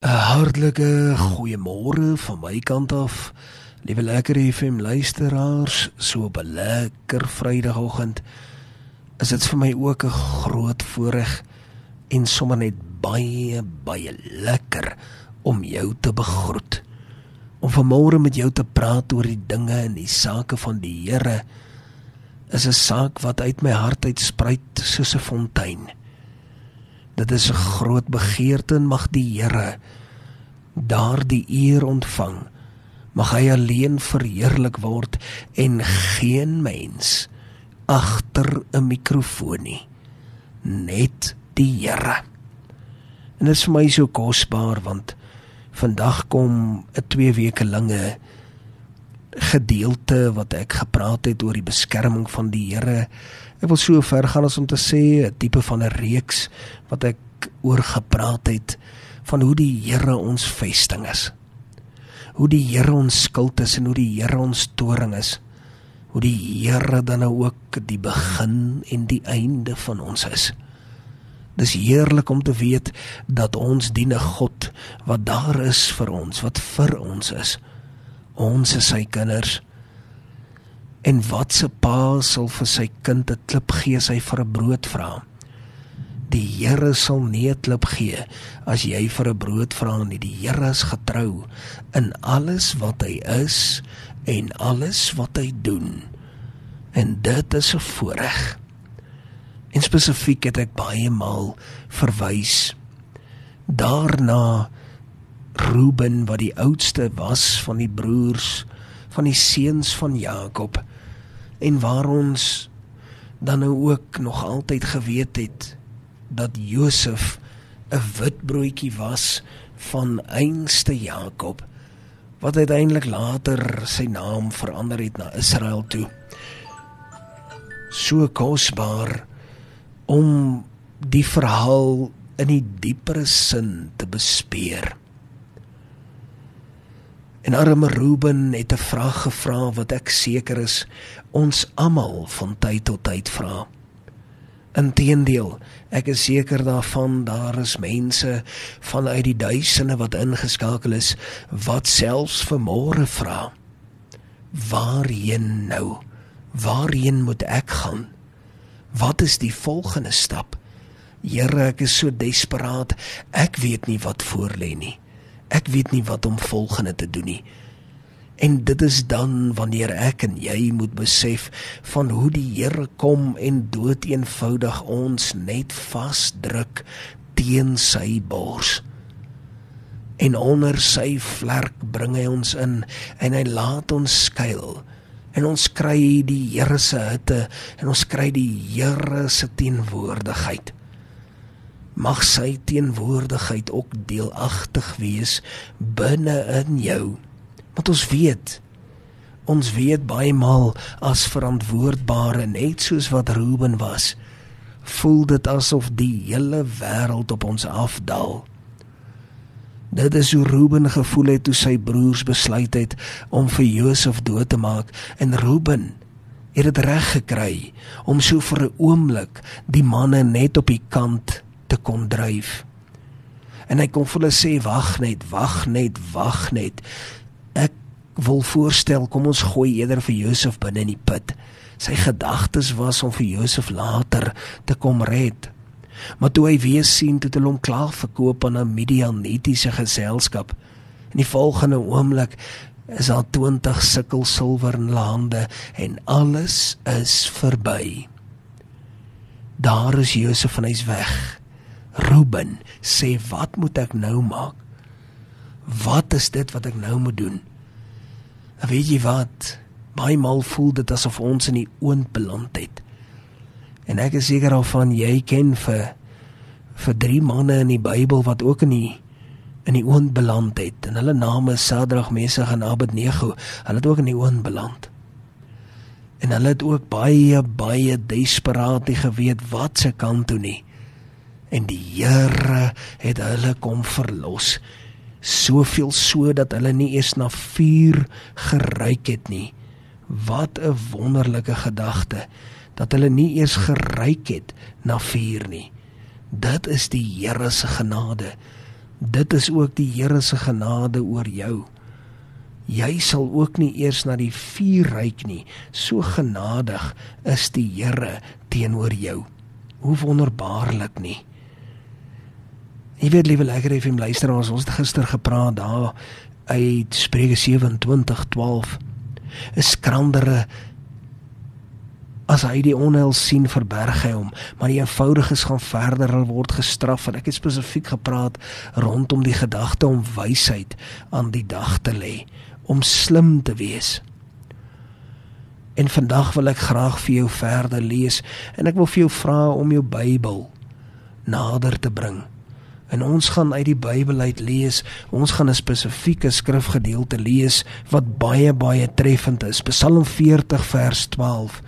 'n Hartlike goeiemôre van my kant af. Liewe lekker FM luisteraars, so op 'n lekker Vrydagoggend is dit vir my ook 'n groot voorreg en sommer net baie baie lekker om jou te begroet. Om vanmôre met jou te praat oor die dinge en die sake van die Here is 'n saak wat uit my hart uitspruit soos 'n fontein. Dit is 'n groot begeerte en mag die Here daardie eer ontvang. Mag hy alleen verheerlik word en geen mens agter 'n mikrofoon nie. Net die Here. En dit is vir my so kosbaar want vandag kom 'n 2 weke lange gedeelte wat ek gepraat het oor die beskerming van die Here Ek wil so ver gaan as om te sê 'n tipe van 'n reeks wat ek oor gepraat het van hoe die Here ons vesting is. Hoe die Here ons skild is en hoe die Here ons toring is. Hoe die Here dan nou ook die begin en die einde van ons is. Dis heerlik om te weet dat ons dien 'n God wat daar is vir ons, wat vir ons is. Ons is sy kinders. En wat se pa sal vir sy kind 'n klip gee as hy vir 'n brood vra? Die Here sal nie 'n klip gee as jy vir 'n brood vra nie. Die Here is getrou in alles wat hy is en alles wat hy doen. En dit is 'n voorreg. En spesifiek het ek baie maal verwys daarna Ruben wat die oudste was van die broers van die seuns van Jakob en waar ons dan nou ook nog altyd geweet het dat Josef 'n witbroodjie was van einste Jakob wat uiteindelik later sy naam verander het na Israel toe. So kosbaar om die verhaal in die diepere sin te bespeer. En arme Ruben het 'n vraag gevra wat ek seker is ons almal van tyd tot tyd vra. Inteendeel, ek is seker daarvan daar is mense vanuit die duisende wat ingeskakel is wat selfs vermore vra. Waarheen nou? Waarheen moet ek gaan? Wat is die volgende stap? Here, ek is so desperaat. Ek weet nie wat voor lê nie. Ek weet nie wat om volgende te doen nie. En dit is dan wanneer ek en jy moet besef van hoe die Here kom en dood eenvoudig ons net vasdruk teen sy bors. En onder sy vlerk bring hy ons in en hy laat ons skuil. En ons kry die Here se hitte en ons kry die Here se teenwoordigheid. Mag sy teenwoordigheid ook deelagtig wees binne in jou. Want ons weet ons weet baie maal as verantwoordbare net soos wat Ruben was, voel dit asof die hele wêreld op ons afdaal. Dit is hoe Ruben gevoel het toe sy broers besluit het om vir Josef dood te maak en Ruben het dit reg gekry om so vir 'n oomblik die manne net op die kant kon dryf. En hy kon vir hulle sê wag net, wag net, wag net wil voorstel kom ons gooi eerder vir Josef binne in die put. Sy gedagtes was om vir Josef later te kom red. Maar toe hy weer sien toe hulle hom klaar verkoop aan 'n Midianitiese geselskap. In die volgende oomblik is daar 20 sikkel silwer in hulle hande en alles is verby. Daar is Josef van hy's weg. Ruben sê wat moet ek nou maak? Wat is dit wat ek nou moet doen? weet jy wat? Baie maal voel dit asof ons in die oond beland het. En ek is seker daarvan jy ken vir vir drie manne in die Bybel wat ook in die in die oond beland het. En hulle name is Sadrag, Mesach en Abednego. Hulle het ook in die oond beland. En hulle het ook baie baie desperaat geweet wat se kant toe nie. En die Here het hulle kom verlos soveel so dat hulle nie eens na vuur geruik het nie. Wat 'n wonderlike gedagte dat hulle nie eens geruik het na vuur nie. Dit is die Here se genade Dit is ook die Here se genade oor jou. Jy sal ook nie eers na die vuur ryk nie. So genadig is die Here teenoor jou. Hoe wonderbaarlik nie. Jy weet liewe lekker FM luisteraars, ons het gister gepraat daar uit Spreuke 27:12. 'n Skrandere as hy die onheil sien verberg hy hom, maar die eenvoudiges gaan verder, hulle word gestraf en ek het spesifiek gepraat rondom die gedagte om wysheid aan die dag te lê, om slim te wees. En vandag wil ek graag vir jou verder lees en ek wil vir jou vra om jou Bybel nader te bring. En ons gaan uit die Bybel uit lees. Ons gaan 'n spesifieke skrifgedeelte lees wat baie baie treffend is. Psalm 40 vers 12.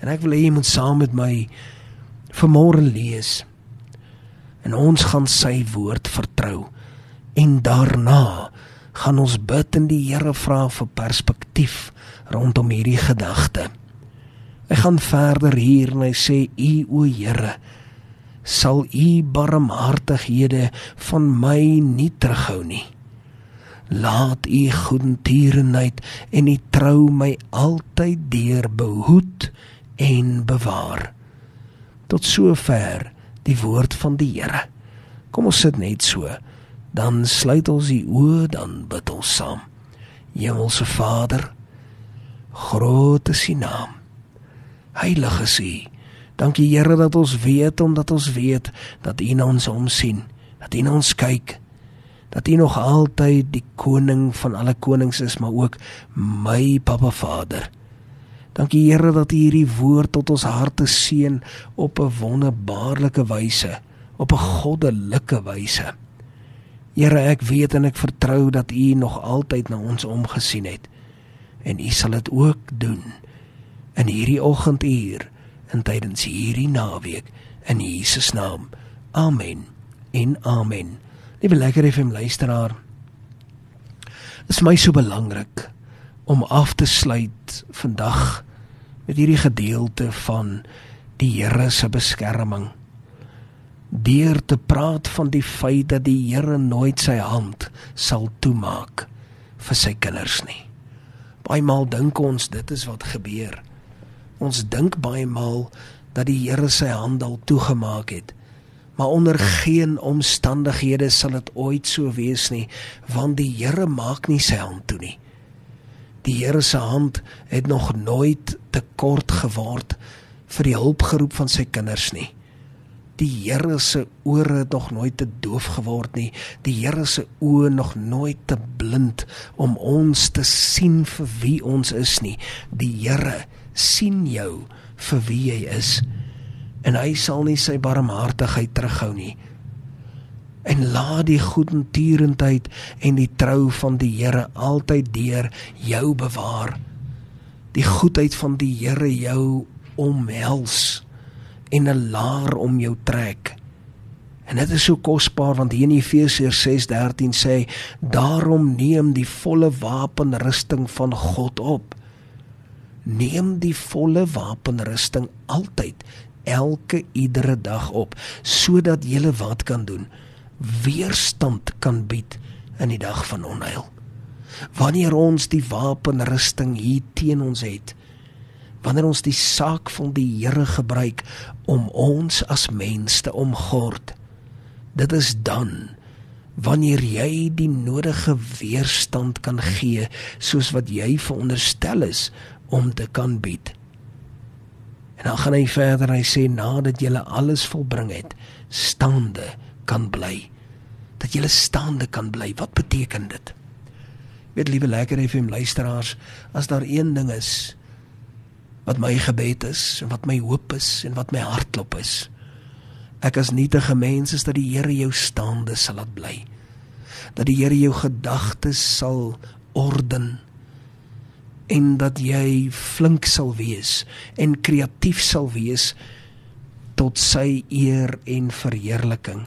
En ek wil hê jy moet saam met my vanmôre lees. En ons gaan sy woord vertrou. En daarna gaan ons bid en die Here vra vir perspektief rondom hierdie gedagte. Hy gaan verder hier en hy sê: "U o Here, sal u barmhartighede van my nie terughou nie. Laat u goedertierenheid en u trou my altyd deur behoed en bewaar. Tot sover die woord van die Here. Kom ons sit net so. Dan sluit ons die oë, dan bid ons saam. Hemelse Vader, groot is U naam. Heilig is U. Dankie Here dat ons weet omdat ons weet dat U na ons omsien, dat U na ons kyk, dat U nog altyd die koning van alle konings is, maar ook my Papa Vader. Dankie Here dat U hierdie woord tot ons harte seën op 'n wonderbaarlike wyse, op 'n goddelike wyse. Here, ek weet en ek vertrou dat U nog altyd na ons omgesien het en U sal dit ook doen in hierdie oggenduur en tydens hierdie naweek in Jesus naam. Amen. En amen. Liewe lekker FM luisteraar. Dit is my so belangrik om af te sluit vandag met hierdie gedeelte van die Here se beskerming. Deur te praat van die feit dat die Here nooit sy hand sal toemaak vir sy kinders nie. Baie maal dink ons dit is wat gebeur. Ons dink baie maal dat die Here sy hand al toegemaak het. Maar onder geen omstandighede sal dit ooit so wees nie, want die Here maak nie sy hand toe nie. Die Here se hand het nog nooit te kort geword vir die hulpgeroep van sy kinders nie. Die Here se ore het nog nooit te doof geword nie. Die Here se oë nog nooit te blind om ons te sien vir wie ons is nie. Die Here sien jou vir wie jy is. En hy sal nie sy barmhartigheid terughou nie. En laat die goedertierenheid en die trou van die Here altyd deur jou bewaar. Die goedheid van die Here jou omhels en 'n laar om jou trek. En dit is so kosbaar want hier in Efesiërs 6:13 sê daarom neem die volle wapenrusting van God op neem die volle wapenrusting altyd elke iedere dag op sodat jy wat kan doen weerstand kan bied in die dag van onheil. Wanneer ons die wapenrusting hier teen ons het wanneer ons die saak van die Here gebruik om ons as mens te omgord dit is dan wanneer jy die nodige weerstand kan gee soos wat jy veronderstel is om te kan bied. En dan gaan hy verder hy sê nadat jy alles volbring het, staande kan bly. Dat jy staande kan bly. Wat beteken dit? Weet liewe lekker FM luisteraars, as daar een ding is wat my gebed is en wat my hoop is en wat my hartklop is. Ek as nietige mens is dat die Here jou staande sal laat bly. Dat die Here jou gedagtes sal orden en dat jy flink sal wees en kreatief sal wees tot sy eer en verheerliking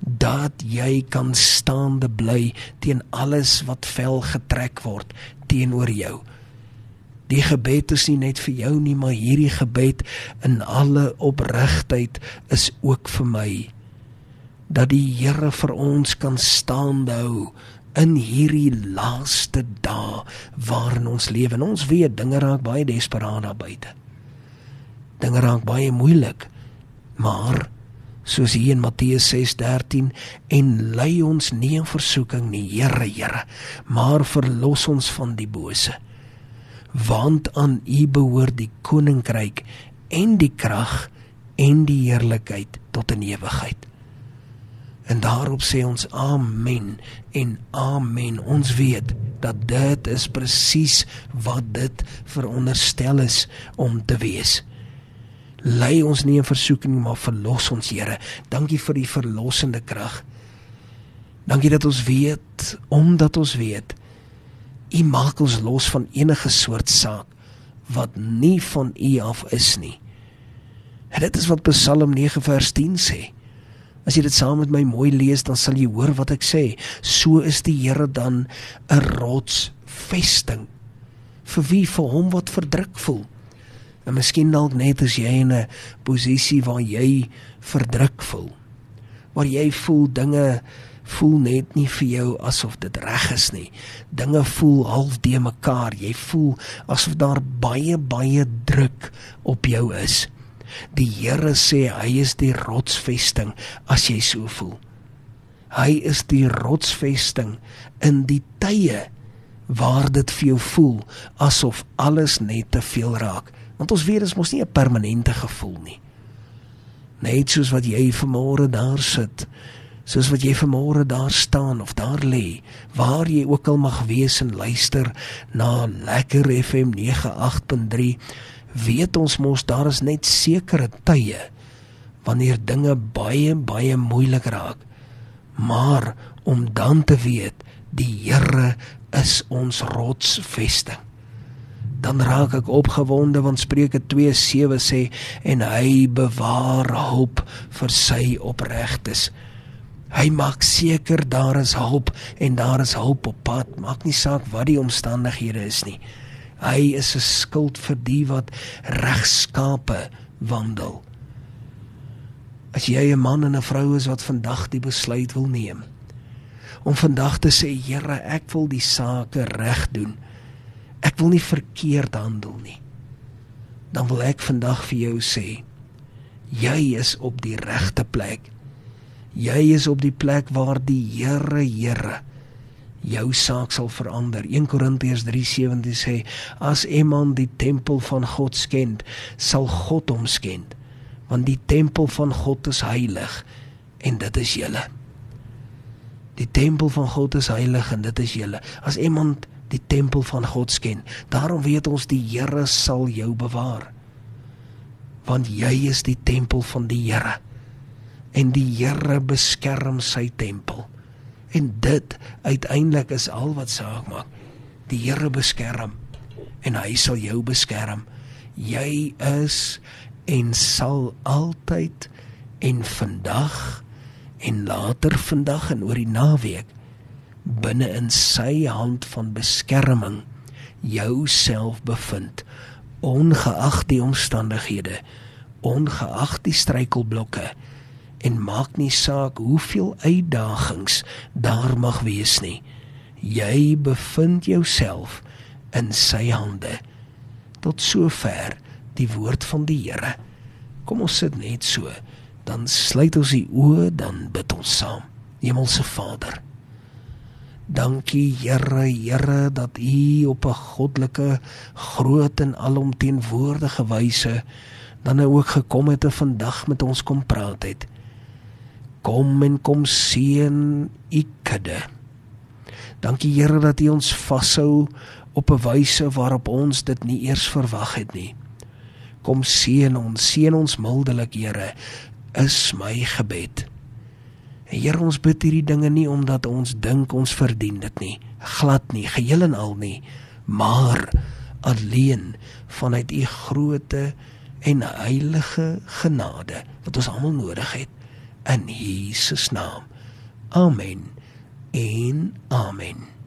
dat jy kan staande bly teen alles wat vel getrek word teenoor jou. Die gebed is nie net vir jou nie maar hierdie gebed in alle opregtheid is ook vir my dat die Here vir ons kan staande hou in hierdie laaste dae waarin ons lewe. En ons weet dinge raak baie desperaat daar buite. Dinge raak baie moeilik. Maar soos hier in Matteus 6:13 en lei ons nie in versoeking nie, Here, Here, maar verlos ons van die bose. Want aan U behoort die koninkryk en die krag en die heerlikheid tot in ewigheid. En daarop sê ons amen en amen. Ons weet dat dit is presies wat dit veronderstel is om te wees. Lei ons nie in versoeking maar verlos ons Here. Dankie vir die verlossende krag. Dankie dat ons weet omdat ons weet U maak ons los van enige soort saak wat nie van U af is nie. En dit is wat Psalm 9 vers 10 sê. As jy dit saam met my mooi lees, dan sal jy hoor wat ek sê. So is die Here dan 'n rotsvesting vir wie vir hom wat verdruk voel. En miskien dalk net as jy in 'n posisie waar jy verdruk voel. Waar jy voel dinge voel net nie vir jou asof dit reg is nie. Dinge voel half de mekaar. Jy voel asof daar baie baie druk op jou is. Die Here sê hy is die rotsvesting as jy so voel. Hy is die rotsvesting in die tye waar dit vir jou voel asof alles net te veel raak. Want ons weet dit mos nie 'n permanente gevoel nie. Net soos wat jy vanmôre daar sit, soos wat jy vanmôre daar staan of daar lê, waar jy ook al mag wees en luister na Lekker FM 98.3 weet ons mos daar is net sekere tye wanneer dinge baie baie moeilik raak. Maar om dan te weet die Here is ons rotsvesting. Dan raak ek opgewonde want Spreuke 2:7 sê en hy bewaar hulp vir sy opregtes. Hy maak seker daar is hulp en daar is hulp op pad. Maak nie saak wat die omstandighede is nie. Hy is 'n skild vir die wat regskape wandel. As jy 'n man en 'n vrou is wat vandag die besluit wil neem om vandag te sê Here, ek wil die sake reg doen. Ek wil nie verkeerd handel nie. Dan wil ek vandag vir jou sê jy is op die regte plek. Jy is op die plek waar die Here, Here jou saak sal verander. 1 Korintiërs 3:17 sê as iemand die tempel van God skend, sal God hom skend, want die tempel van God is heilig en dit is julle. Die tempel van God is heilig en dit is julle. As iemand die tempel van God skend, daarom weet ons die Here sal jou bewaar. Want jy is die tempel van die Here. En die Here beskerm sy tempel. En dit uiteindelik is al wat saak maak. Die Here beskerm en hy sal jou beskerm. Jy is en sal altyd en vandag en later vandag en oor die naweek binne in sy hand van beskerming jouself bevind ongeag die omstandighede ongeag die struikelblokke en maak nie saak hoeveel uitdagings daar mag wees nie. Jy bevind jouself in sy hande. Tot sover die woord van die Here. Kom ons sit net so, dan sluit ons die oë, dan bid ons saam. Hemelse Vader, Dankie Here, Here dat U op 'n goddelike, groot en alomteenwoordige wyse dan nou ook gekom het en vandag met ons kom praat het kom en kom seën u kudde. Dankie Here dat u ons vashou op 'n wyse waarop ons dit nie eers verwag het nie. Kom seën ons, seën ons mildelik Here, is my gebed. En Here ons bid hierdie dinge nie omdat ons dink ons verdien dit nie, glad nie, geheel en al nie, maar alleen vanuit u groote en heilige genade wat ons almal nodig het in Jesus naam. Amen. En amen.